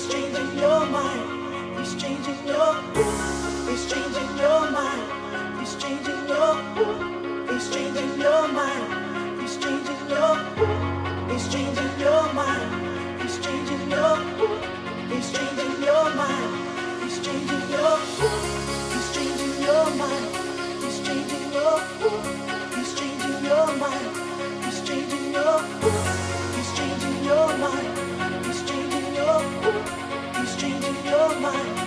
It's changing your mind. It's changing your. It's changing your mind. It's changing your. It's changing your mind. It's changing your. It's changing your mind. It's changing your. It's changing your mind. It's changing your. It's my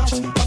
heart.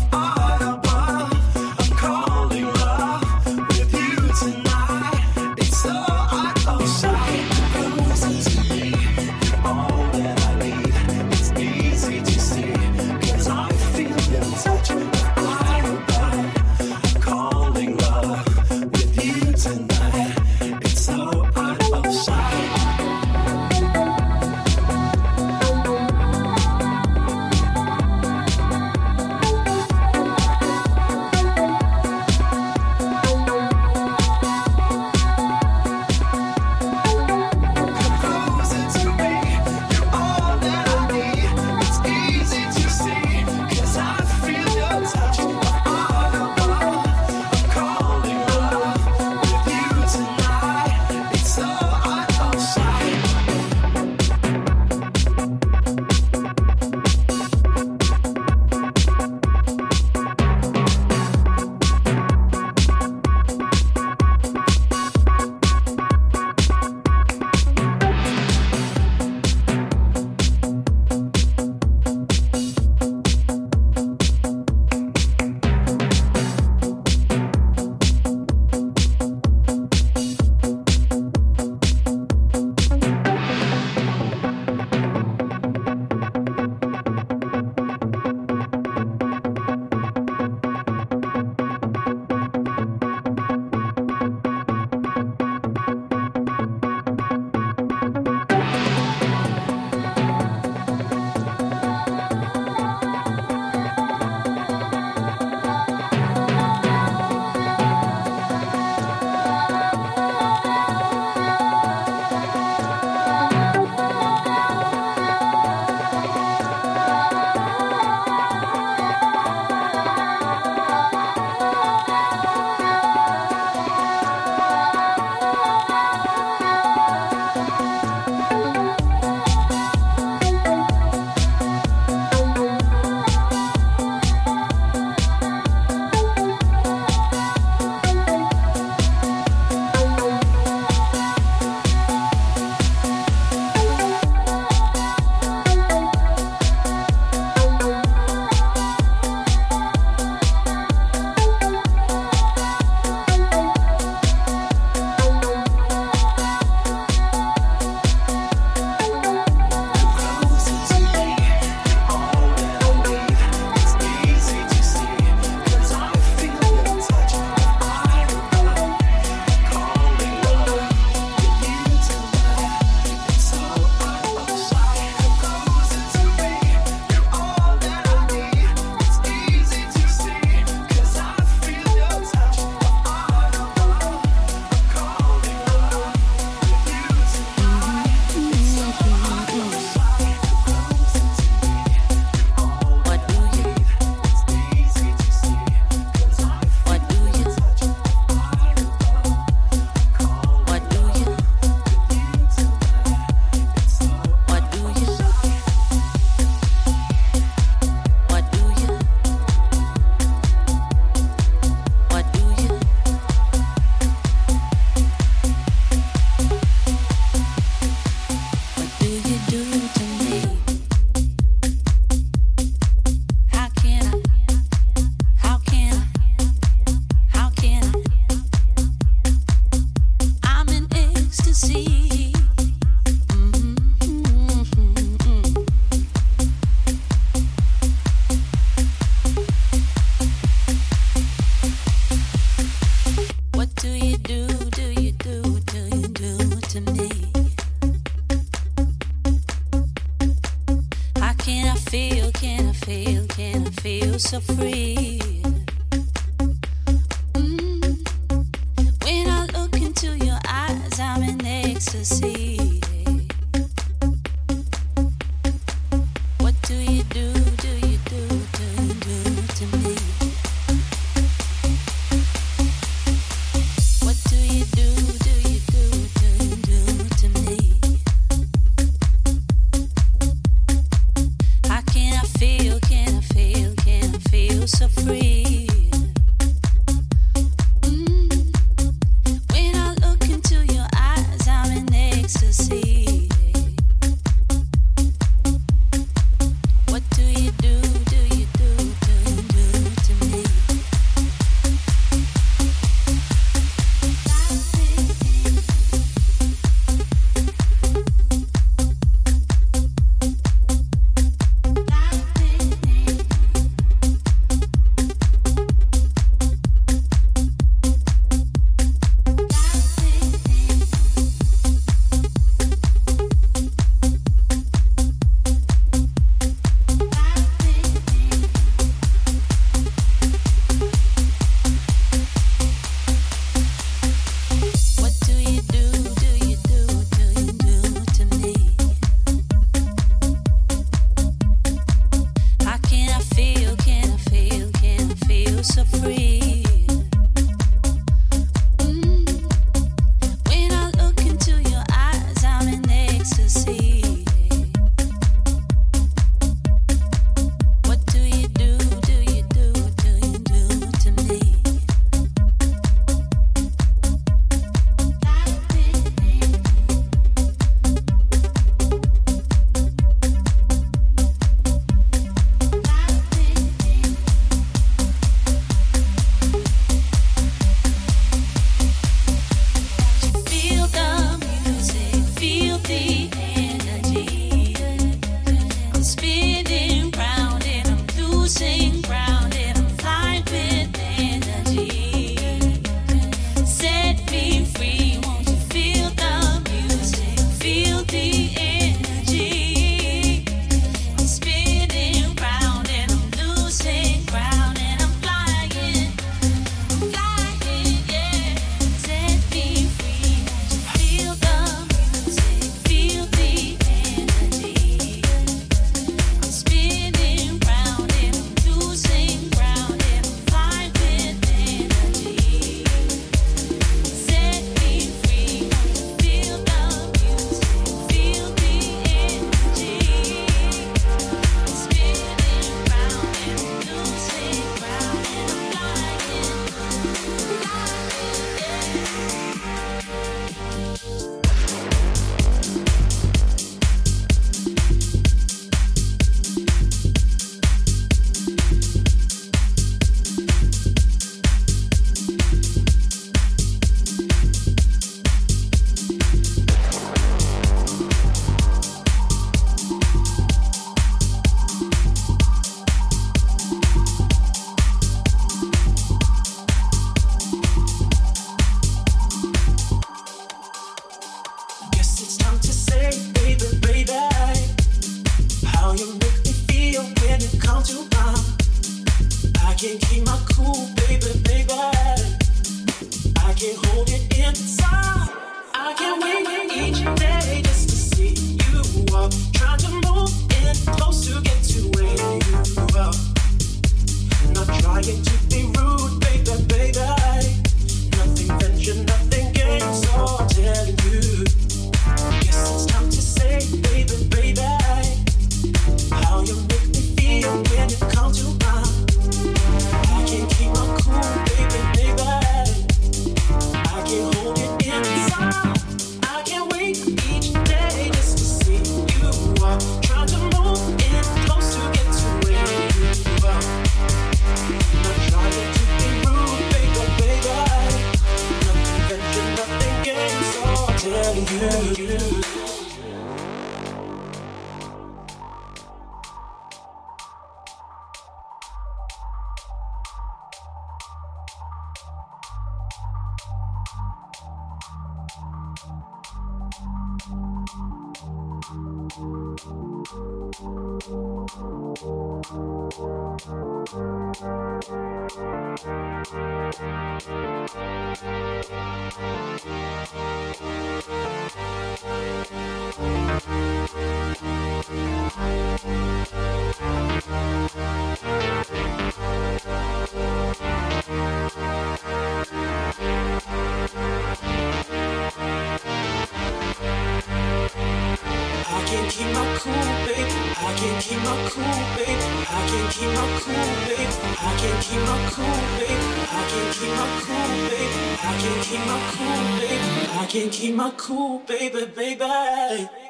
cool, babe. I can't keep my cool, babe. I can't keep my cool, babe. I can't keep my cool, babe. I can't keep my cool, babe. I can't keep my cool, babe. I can't keep my cool, baby, baby.